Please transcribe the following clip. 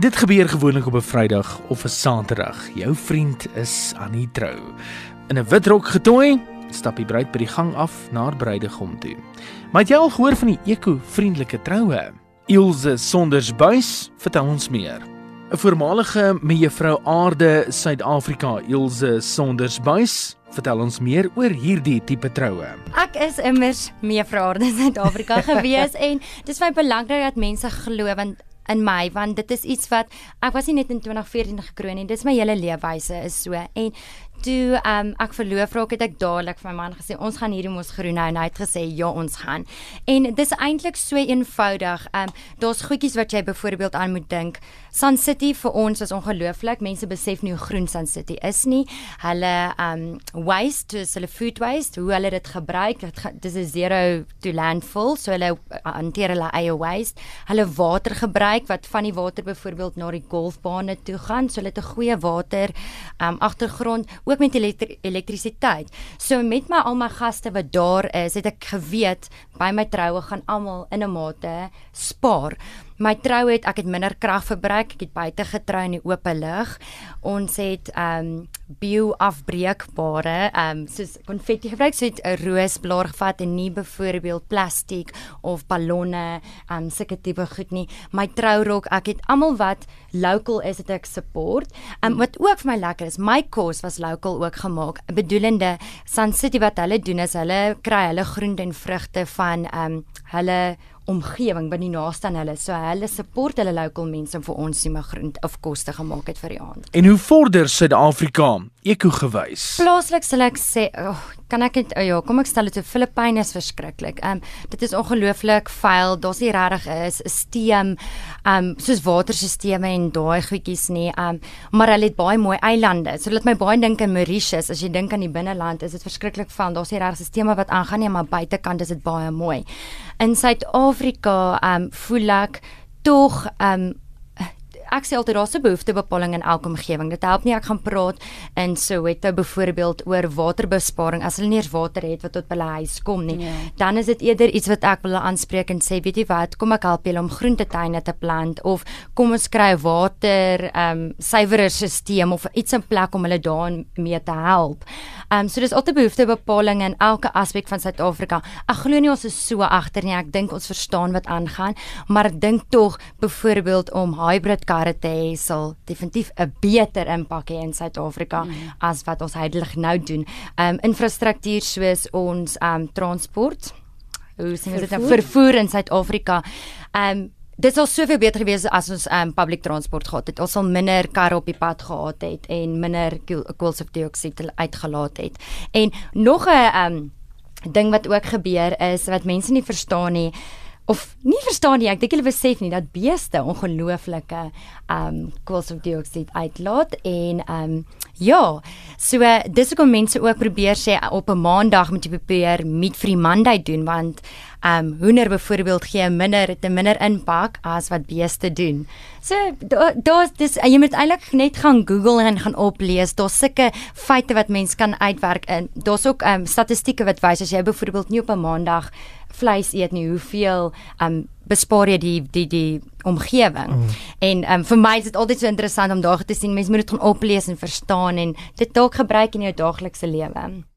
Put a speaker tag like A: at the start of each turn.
A: Dit gebeur gewoonlik op 'n Vrydag of 'n Saterdag. Jou vriend is aan die trou. In 'n wit rok getooi, stap die bruid by die gang af na haar bruidegom toe. Maar het jy al gehoor van die eko-vriendelike troue? Ilse Sondersbuis vertel ons meer. 'n Voormalige mevrou Aarde Suid-Afrika, Ilse Sondersbuis, vertel ons meer oor hierdie tipe troue.
B: Ek is immers mevrou Aarde Suid-Afrika gewees en dit is baie belangrik dat mense glo want in my want dit is iets wat ek was nie net in 2014 gekroon nie dis my hele leefwyse is so. En toe um, ek verloof raak het ek dadelik vir my man gesê ons gaan hierdie mos groen nou en hy het gesê ja ons gaan. En dis eintlik so eenvoudig. Um, daar's goedjies wat jy byvoorbeeld aan moet dink Sun City vir ons is ongelooflik. Mense besef nie hoe groen Sun City is nie. Hulle um waste is hulle food waste hoe hulle dit gebruik. Dis 'n zero to landfill so hulle hanteer hulle eie waste. Hulle water gebruik wat van die water byvoorbeeld na die golfbane toe gaan so hulle het 'n goeie water um agtergrond ook met elektri elektrisiteit. So met my al my gaste wat daar is, het ek geweet by my troue gaan almal in 'n mate spaar my trou het ek het minder krag verbruik, ek het buite getrou in die oop lug. Ons het ehm um, bio-afbreekbare ehm um, soos konfetti gebruik, so 'n roosblaar gevat en nie byvoorbeeld plastiek of ballonne, ehm um, sulke tipe goed nie. My trourok, ek het almal wat local is, het ek support. Ehm um, wat ook vir my lekker is, my kos was local ook gemaak. Bedoelende Sun City wat hulle doen is hulle kry hulle groente en vrugte van ehm um, hulle omgewing by die naaste aan hulle. So hulle support hulle local mense om vir ons immigrant of koste gemaak het vir die aand.
A: En hoe vorder Suid-Afrika eko gewys?
B: Plaaslik sal ek sê, oh, kan ek dit oh ja, kom ek stel dit so Filippyne is verskriklik. Ehm um, dit is ongelooflik vuil. Daar's nie regtig 'n stelsel ehm soos waterstelsels en daai goedjies nie. Ehm um, maar hulle het baie mooi eilande. So laat my baie dink aan Mauritius. As jy dink aan die binneland, is dit verskriklik vuil. Daar's nie regtig stelsels wat aangaan nie, maar buitekant is dit baie mooi. In Suid-Afrika ehm um, voel ek tog ehm um, ek sê altyd daar's 'n behoeftebepaling in elke omgewing. Dit help nie ek gaan praat in Soweto byvoorbeeld oor waterbesparing as hulle nie eens water het wat tot by hulle huis kom nie. Ja. Dan is dit eerder iets wat ek wil aanspreek en sê, weet jy wat, kom ek help julle om groentetuine te plant of kom ons kry 'n water ehm um, suiwerer stelsel of iets in plek om hulle daarmee te help. Ehm um, so dis altyd behoeftebepaling in elke aspek van Suid-Afrika. Ek glo nie ons is so agter nie. Ek dink ons verstaan wat aangaan, maar ek dink tog byvoorbeeld om hybrid karre te hê sal definitief 'n beter impak hê in Suid-Afrika mm. as wat ons heidelig nou doen. Ehm um, infrastruktuur soos ons ehm um, transport hoe sien dit nou vervoer in Suid-Afrika. Ehm um, Dit sou soveel beter gewees as ons um public transport gehad het. Ons sal minder karre op die pad gehad het en minder koolstofdioksied uitgelaat het. En nog 'n um ding wat ook gebeur is wat mense nie verstaan nie of nie verstaan nie. Ek dink hulle besef nie dat beeste ongelooflike um koolstofdioksied uitlaat en um ja, so dis hoekom mense ook probeer sê op 'n maandag moet jy probeer meat free Monday doen want um hoender byvoorbeeld gee minder 'n minder impak as wat beeste doen. So daar's dis jy moet eintlik net gaan Google en gaan oplees. Daar's sulke feite wat mens kan uitwerk in. Daar's ook um statistieke wat wys as jy byvoorbeeld nie op 'n maandag vleis eet nie, hoeveel um bespaar jy die die die omgewing. Mm. En um vir my is dit altyd so interessant om daag te sien mense moet dit gaan oplees en verstaan en dit dalk gebruik in jou daaglikse lewe.